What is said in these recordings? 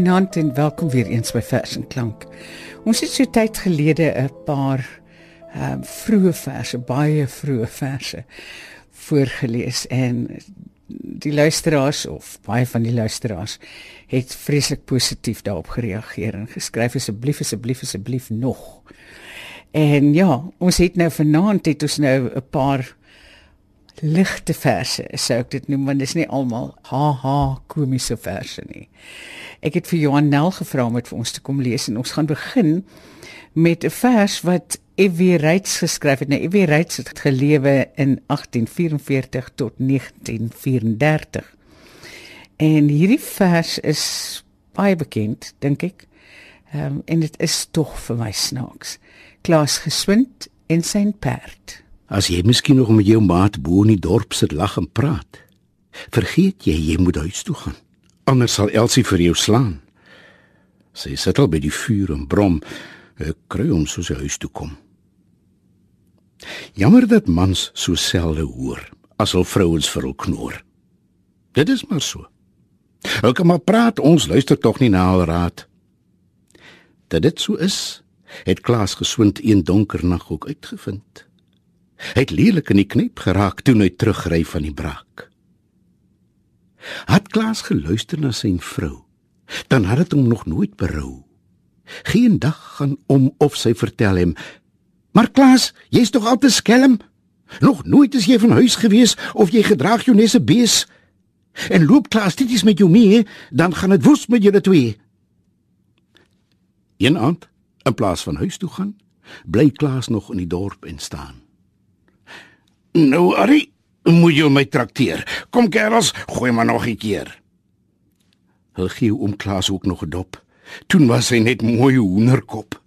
Goeienaand en welkom weer eens by Vers en Klank. Ons het so tyd gelede 'n paar ehm um, vroeë verse, baie vroeë verse voorgeles en die luisteraars of baie van die luisteraars het vreeslik positief daarop gereageer en geskryf asseblief asseblief asseblief nog. En ja, ons het nou vanaand het ons nou 'n paar ligte verse, sou ek dit noem, want dit is nie almal haha komiese verse nie. Ek het vir Johan Nel gevra om dit vir ons te kom lees en ons gaan begin met 'n vers wat F.W. Reitz geskryf het. Nou F.W. Reitz het gelewe in 1844 tot 1934. En hierdie vers is baie bekend, dink ek. Ehm um, en dit is tog vir my snaaks. Klaas geswind en sy perd. As jy miskien nog met jou maat bo in die dorp sit lag en praat, vergeet jy jy moet huis toe gaan. Anders sal Elsie vir jou slaan. Sy sit al by die vuur en brom, ek kry hom soos hy huis toe kom. Jammer dat mans so selde hoor as hul vrouens vir hul knoor. Dit is maar so. Hulle kan maar praat, ons luister tog nie na hul raad. Dat dit so is, het Klaas geswind een donker nag ook uitgevind. Hy het lelik in die knip geraak toe hy terugry van die braak. Het Klaas geluister na sy vrou, dan het dit hom nog nooit berou. Geen dag gaan om of sy vertel hom: "Maar Klaas, jy's tog altyd skelm. Nog nooit is jy van huis gewees of jy gedraag jou nesse bees. En loop Klaas dit is met jou mee, dan gaan dit woes met julle twee." Een aand, in plaas van huis toe gaan, bly Klaas nog in die dorp en staan. Nou, Ari, moet jy my trakteer. Kom kerels, gooi maar nog 'n keer. Hy gee om Klaas ook nog 'n dop. Toe was hy net mooi hoenderkop.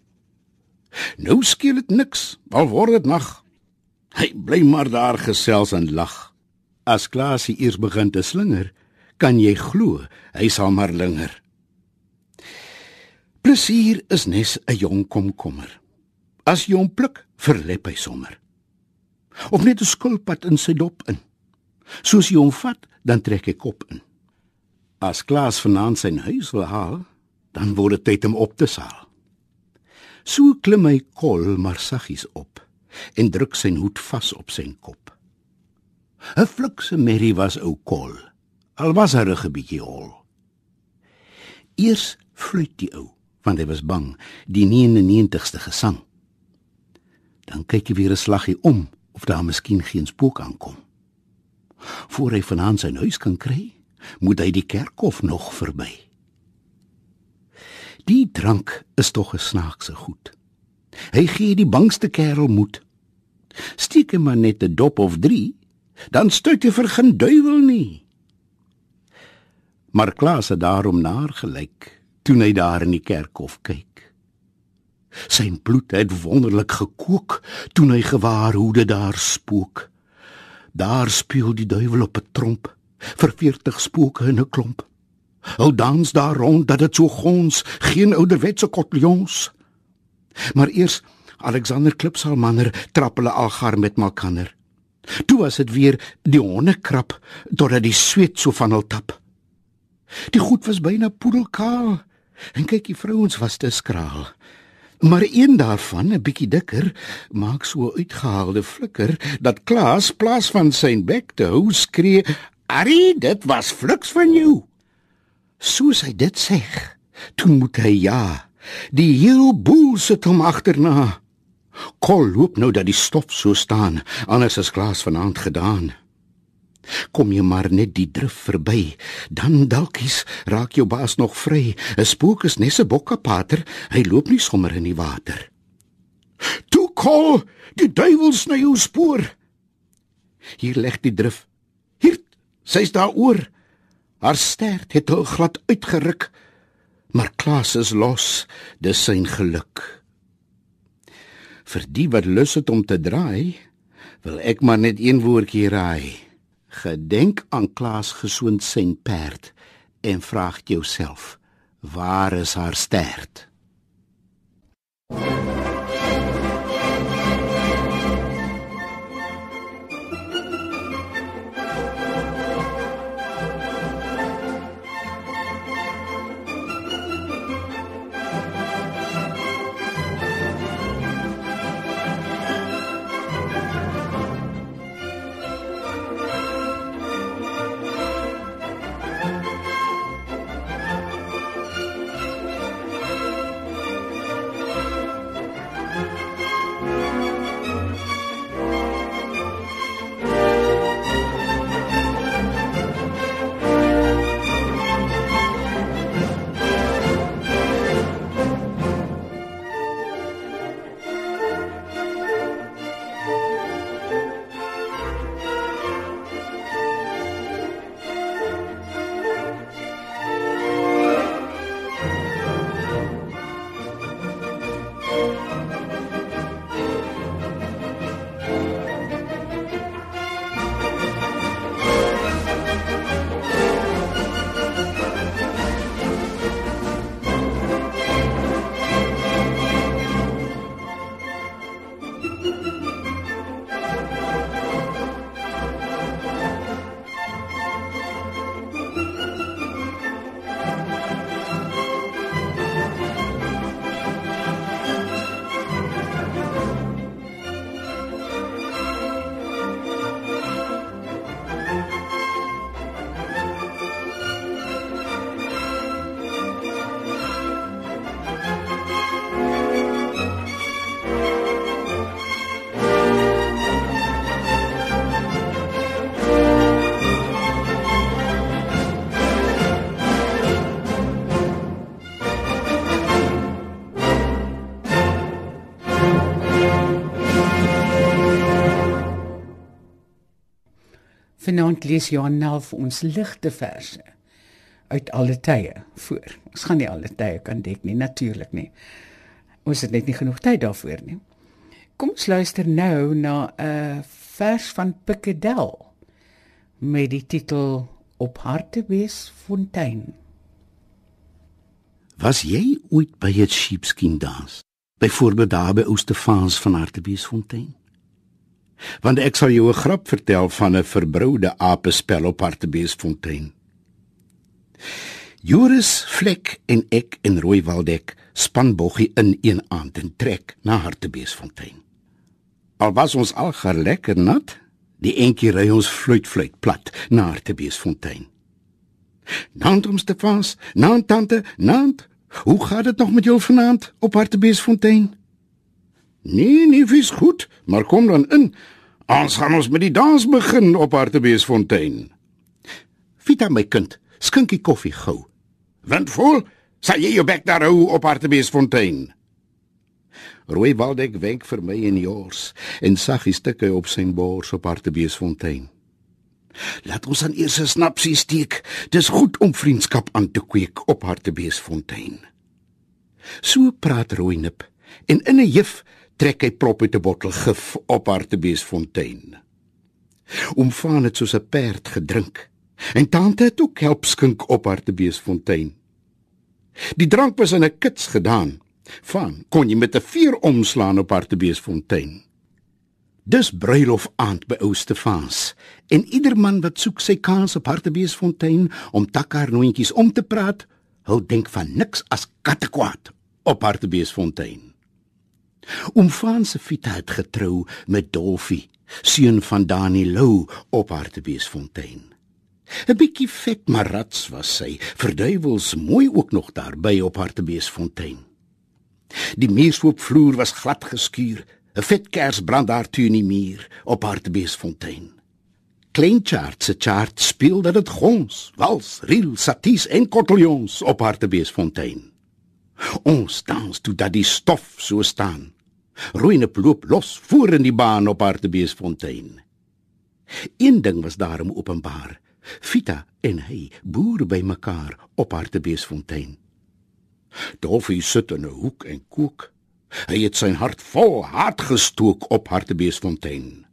Nou skeel dit niks, al word dit nag. Hy bly maar daar gesels en lag. As Klaas eers begin te slinger, kan jy glo, hy sal maar linger. Plesier is nes 'n jong komkommer. As jy hom pluk, verlep hy sommer of net 'n skulpad in sy dop in. Soos jy hom vat, dan trek hy kop in. As Klaas vanaand sy huis wil haal, dan word dit tyd om op te saal. So klim hy kol maar saggies op en druk sy hoed vas op sy kop. 'n Flikse merrie was ou kol. Al was hy 'n bietjie hol. Eers fluit die ou, want hy was bang, die 99ste gesang. Dan kyk hy weer 'n slaggie om of daar miskien geen spook aankom. Voor hy vanaand sy huis kan kry, moet hy die kerkhof nog verby. Die drank is tog 'n snaakse goed. Hy gee die bangste kerel moed. Steek hom maar net 'n dop of 3, dan stuit hy vir geen duiwel nie. Maar Klaas het daarom naar gelyk toe hy daar in die kerkhof kyk. Sy bloed het wonderlik gekook toe hy gewaar hoe dit daar spook. Daar speel die duiwel op 'n tromp vir 40 spooke in 'n klomp. Hou dans daar rond dat dit so gons, geen ouderwetse kotljons. Maar eers Alexander Klipsalmanner trap hulle algaar met malkanner. Toe was dit weer die hondekrap totdat die sweet so van hul tap. Die goed was byna poedelkaal en kyk die vrouens was te skraal. Maar een daarvan, 'n bietjie dikker, maak so uitgehaalde flikker dat Klaas plaas van sy bek te hou skree: "Arie, dit was fliks van jou." Soos hy dit sê, toe moet hy ja. Die heel boel sit hom agterna. Kol loop nou dat die stof so staan, anders is Klaas vanaand gedaan. Kom jy maar net die drif verby, dan dalkies raak jou baas nog vry. 'n Spook is net 'n bokkepater, hy loop nie sommer in die water. Toe kol, die duiwel sny jou spoor. Hier lê die drif. Hier, sy's daar oor. Haar stert het al glad uitgeruk. Maar Klaas is los, dis sy geluk. Vir die wat lus het om te draai, wil ek maar net een woordjie raai. Gedenk aan Klaas gesoond sy perd en vraag jouself, waar is haar stert? Vanaand lees Johan Nel vir ons ligte verse uit alle tye voor. Ons gaan nie alle tye kan dek nie, natuurlik nie. Ons het net nie genoeg tyd daarvoor nie. Kom ons luister nou na 'n vers van Pikkedel met die titel Op Hartbeesfontein. Was jy ooit by 'n sheepskin dans? Byvoorbeeld daar by Oostefans van Hartbeesfontein? Want ek sal jou 'n grap vertel van 'n verbroude apespel op Hartbeesfontein. Joris Fleck en ek in Rooiwaldek span boggie in een aand en trek na Hartbeesfontein. Al was ons al gar lekker nat, die entjie ry ons fluit fluit plat na Hartbeesfontein. Nant om Stefans, nant tante, nant. Hoe gaat dit nog met jou vanaand op Hartbeesfontein? Nee, nee, wie's goed, maar kom dan in. Ons gaan ons met die dans begin op Hartbeesfontein. Vita my kind, skinkie koffie gou. Windvol, sal jy jou bek daar hou op Hartbeesfontein. Rooi Waldek wenk vir my en Jors en sag die stukke op sy bors op Hartbeesfontein. Laat ons aan eers 'n snapsie steek. Dis goed om vriendskap aan te kweek op Hartbeesfontein. So praat Rooi Nip en in 'n juf trek hy prop uit 'n bottel gif op Hartbeesfontein. Oom Van het soos 'n perd gedrink en tante het ook help skink op Hartbeesfontein. Die drank was in 'n kits gedaan. Van kon jy met 'n vuur omslaan op Hartbeesfontein. Dis bruilof aand by Ou Stefans en ieder man wat soek sy kans op Hartbeesfontein om takkarnoontjies om te praat, hou denk van niks as kattekwaad op Hartbeesfontein. Oom Frans se Vita het getrou met Dolfie, seun van Dani Lou op Hartbeesfontein. 'n Bietjie vet maar rats was sy, verduiwels mooi ook nog daar by op Hartbeesfontein. Die meeshoopvloer was glad geskuur, 'n vet kers brand daar toe in die muur op Hartbeesfontein. Klein chart se chart speel dat dit gons, wals, riel, saties en koteljons op Hartbeesfontein. Ons dans toe dat die stof so staan. Roeinep loop los voor in die baan op Hartbeesfontein. Een ding was daarom openbaar. Vita en hy boer by mekaar op Hartbeesfontein. Dolfie sit in 'n hoek en kook. Hy het sy hart vol hart gestook op Hartbeesfontein.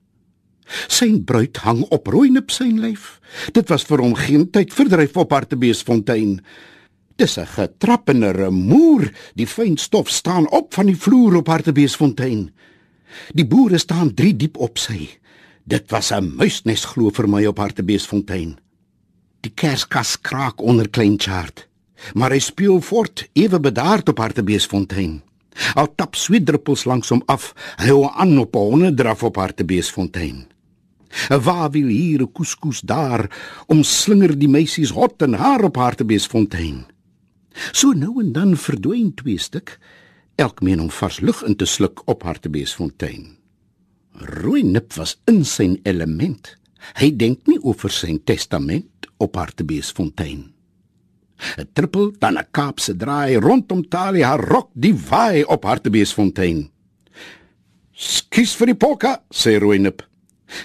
Sy bruid hang op Roeinep sy lyf. Dit was vir hom geen tyd verdryf op Hartbeesfontein. Dis 'n getrappende remoer. Die fyn stof staan op van die vloer op Hartbeesfontein. Die boere staan 3 diep op sy. Dit was 'n muisnes glo vir my op Hartbeesfontein. Die kerskas kraak onder klein chart. Maar hy speel fort ewe bedaard op Hartbeesfontein. Al tap sweetdruppels langs hom af. Hy hou aan op 'n honderdraf op Hartbeesfontein. 'n Wawiel hier, koeskoes daar, omslinger die meisies hot en haar op Hartbeesfontein. So nou en dan verdwyn twee stuk, elk meen om vars lug in te sluk op Hartbeesfontein. Rooi nip was in sy element. Hy dink nie oor sy testament op Hartbeesfontein. 'n Trippel dan 'n Kaapse draai rondom Talia haar rok die waai op Hartbeesfontein. "Skus vir die polka," sê Rooi nip.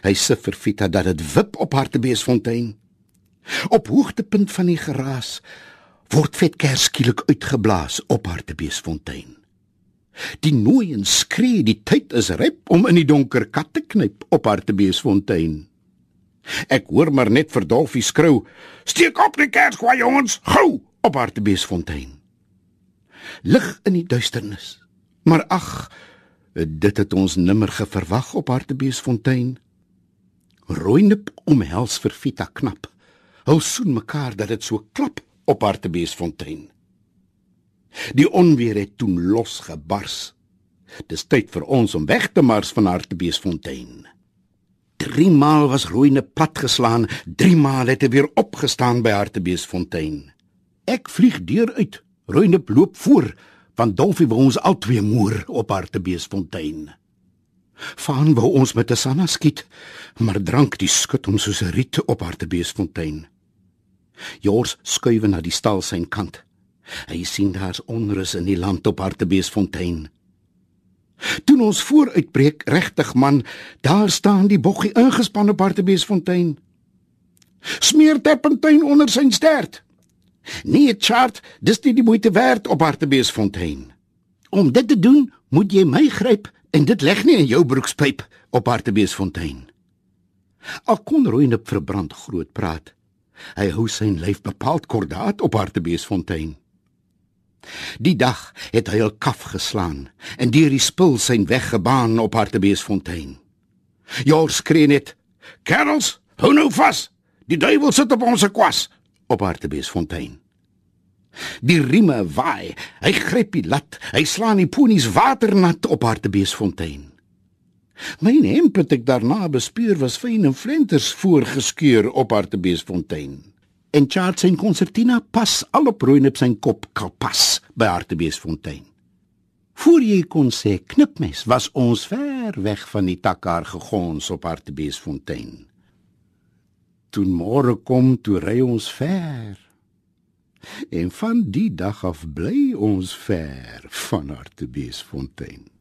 Hy sê vir Vita dat dit wip op Hartbeesfontein. Op hoogtepunt van die geraas word vetkers skielik uitgeblaas op Hartbeesfontein. Die nooi en skree, die tyd is ryp om in die donker kat te knyp op Hartbeesfontein. Ek hoor maar net vir Dolfie skreeu: "Steek op die kerskwa jongens, gou op Hartbeesfontein." Lig in die duisternis. Maar ag, dit het ons nimmer geverwag op Hartbeesfontein. Rooinip omhels vir Vita knap. Hou soen mekaar dat dit so klap op Hartbeesfontein. Die onweer het toe losgebars. Dis tyd vir ons om weg te mars van Hartbeesfontein. Drie maal was Rooine platgeslaan, drie maal het hy weer opgestaan by Hartbeesfontein. Ek vlieg deur uit. Rooine loop voor, want Dolfie wou ons albei moer op Hartbeesfontein. Van wou ons met 'n sanna skiet, maar drank die skut om soos 'n riet op Hartbeesfontein. Jors skuif na die stal sy kant. Hy sien daar's onrus in die land op Hartbeesfontein. Toe ons vooruitbreek, regtig man, daar staan die boggie ingespan op Hartbeesfontein. Smeer Teppentuin onder sy stert. Nee, chart, dis nie die moeite werd op Hartbeesfontein. Om dit te doen, moet jy my gryp en dit leg nie in jou broekspyp op Hartbeesfontein. Al kon Rooinop verbrand groot praat. Hy hou sy lyf bepaald kordaat op Hartbeesfontein. Die dag het hy al kaf geslaan en deur die spul sy weg gebaan op Hartbeesfontein. Jor skree net: "Kerels, hou nou vas. Die duiwel sit op ons kwas op Hartbeesfontein." Die rieme waai. Hy gryp die lat. Hy slaan die ponies waternat op Hartbeesfontein. My hemp het ek daarna bespeur was fyn en flenters voorgeskeur op Hartbeesfontein en Charles en Concertina pas al op Rooinep sy kop kalpas by Hartbeesfontein. Voor jy kon sê knipmes was ons ver weg van die takkar gegons op Hartbeesfontein. Toe môre kom toe ry ons ver. En van die dag af bly ons ver van Hartbeesfontein.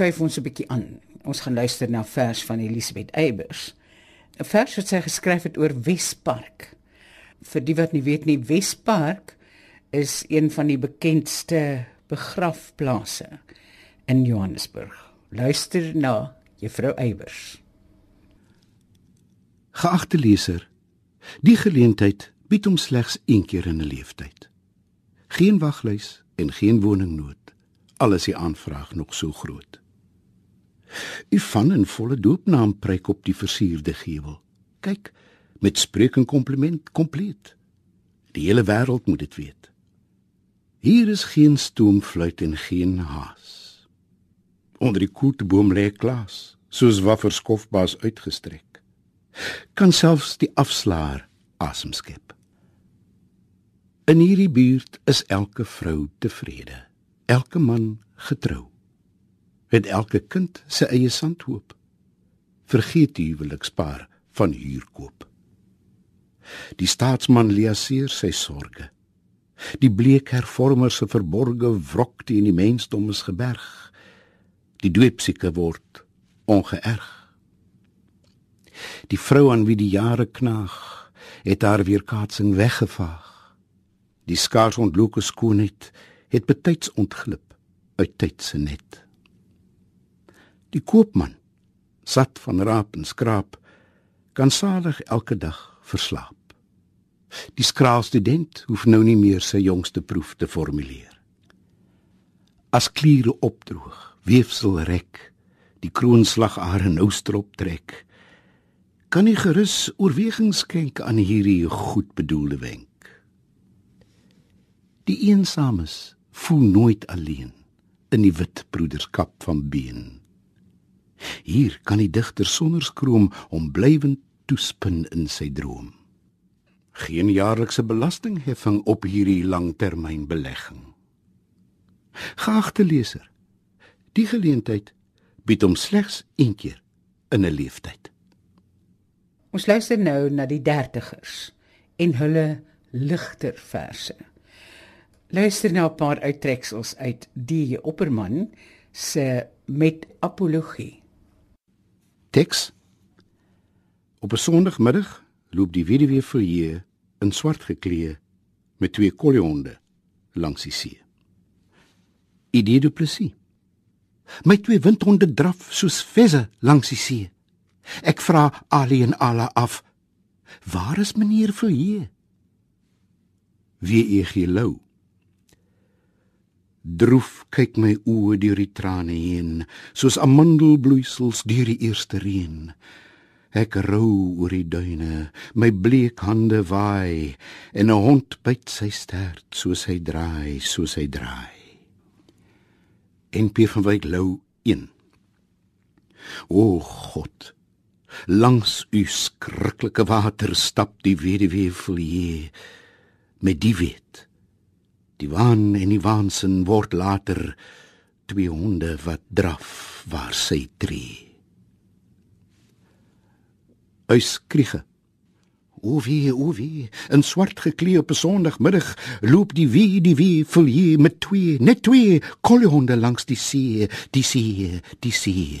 Skuif ons 'n bietjie aan. Ons gaan luister na vers van Elisabeth Eybers. 'n Vers wat sy geskryf het oor Wespark. Vir die wat nie weet nie, Wespark is een van die bekendste begrafplase in Johannesburg. Luister na Juffrou Eybers. Geagte leser, die geleentheid bied hom slegs een keer in 'n lewenstyd. Geen waglys en geen woningnood. Alles die aanvraag nog so groot. U van 'n volle doopnaam preek op die versierde gevel. Kyk, met spreek en kompliment kompleet. Die hele wêreld moet dit weet. Hier is geen stoomfluit en geen haas. Onder die koeteboom lê glas, soos wafferskofbaas uitgestrek. Kan selfs die afslaer asem skep. In hierdie buurt is elke vrou tevrede, elke man getrou. Het elke kind sy eie sandhoop. Vergeet die huwelikspaar van huurkoop. Die staatsman liaseer sy sorge. Die bleek hervormer se verborge wrok teen die mensdom is geberg. Die doopsieke word ongeërg. Die vrou aan wie die jare knaag, het haar weerkaatsing weggevaag. Die skaars ontloke skoonheid het betyds ontglip uit tyd se net. Die koopman, sat van raap en skraap, kan salig elke dag verslaap. Die skraal student hoef nou nie meer sy jongste proef te formuleer. As kliere opdroog, weefsel rek, die kroonslagare nou strop trek, kan jy gerus oorweging skenk aan hierdie goed bedoelde wenk. Die eensames voel nooit alleen in die wit broederskap van been. Hier kan die digter sonder skroom om blywend toespin in sy droom. Geen jaarlikse belastingheffing op hierdie langtermynbelegging. Geagte leser, die geleentheid bied hom slegs een keer in 'n lewenstyd. Ons luister nou na die dertigers en hulle ligter verse. Luister nou 'n paar uittreksels uit die Opperman se met apologie. Teks Op 'n Sondagmiddag loop die weduwee Villiers in swart geklee met twee kollehonde langs die see. Idee du Plessis. My twee windhonde draf soos visse langs die see. Ek vra Ali en Ala af: "Waar is meneer Villiers?" Wie eeg jy lou? Droef kyk my oë deur die trane heen, soos amandelbloeisels deur die eerste reën. Ek rou oor die duine, my bleek hande waai en 'n hond byt sy stert soos hy draai, soos hy draai. NP van Wyk Lou 1. O God, langs u skrikkelike water stap die weduwee Villiers met die wet. Die waan en die waansin word later twee honde wat draf waar sy tree uitskriege. O wie, o wie, in swart geklee op 'n Sondagmiddag loop die wie, die wie vol hier met twee, net twee kollehonde langs die see, die see, die see.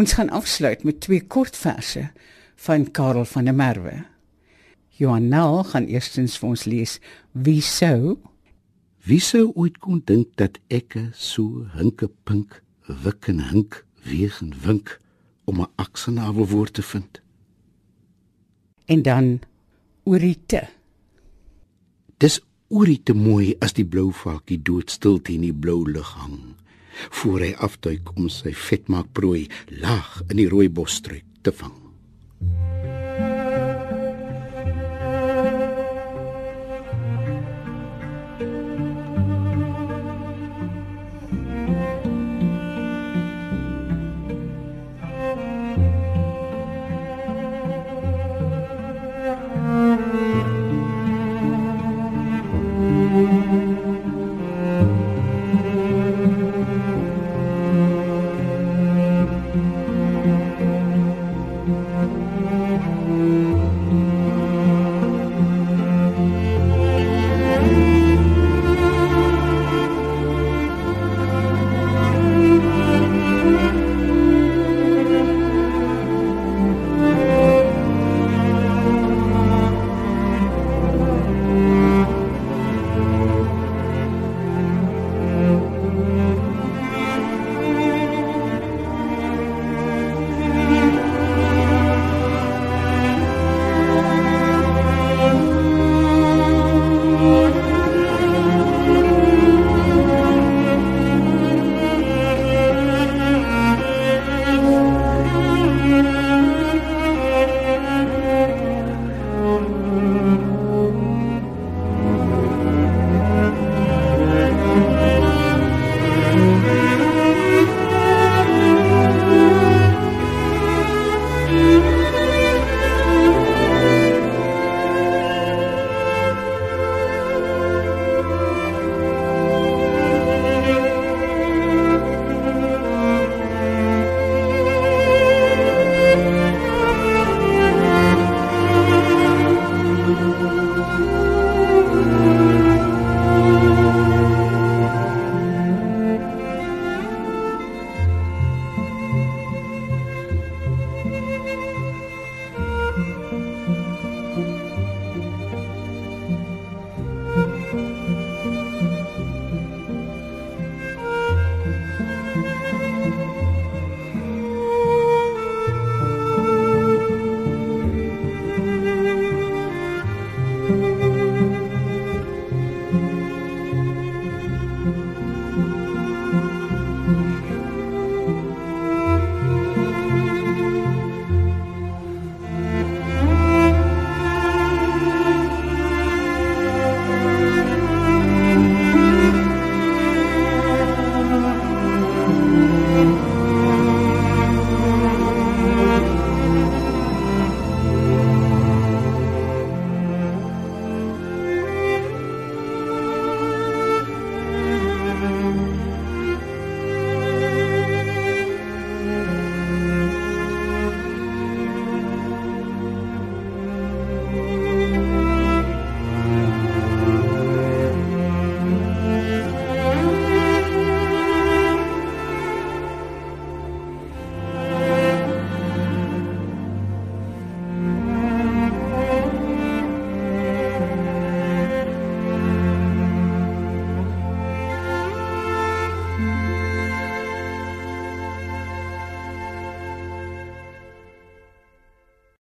Ons gaan afsluit met twee kortverse van Karel van der Merwe. Johan Nel gaan eerstens vir ons lees Wie sou Wie sou ooit kon dink dat ek so hinke pink wik en hink weeg en wink om 'n aksenawe woord te vind? En dan Orite. Dis Orite mooi as die blou valkie doodstil teen die blou lug hang voor hy afduik om sy vetmaak prooi laag in die rooi bosstruik te vang.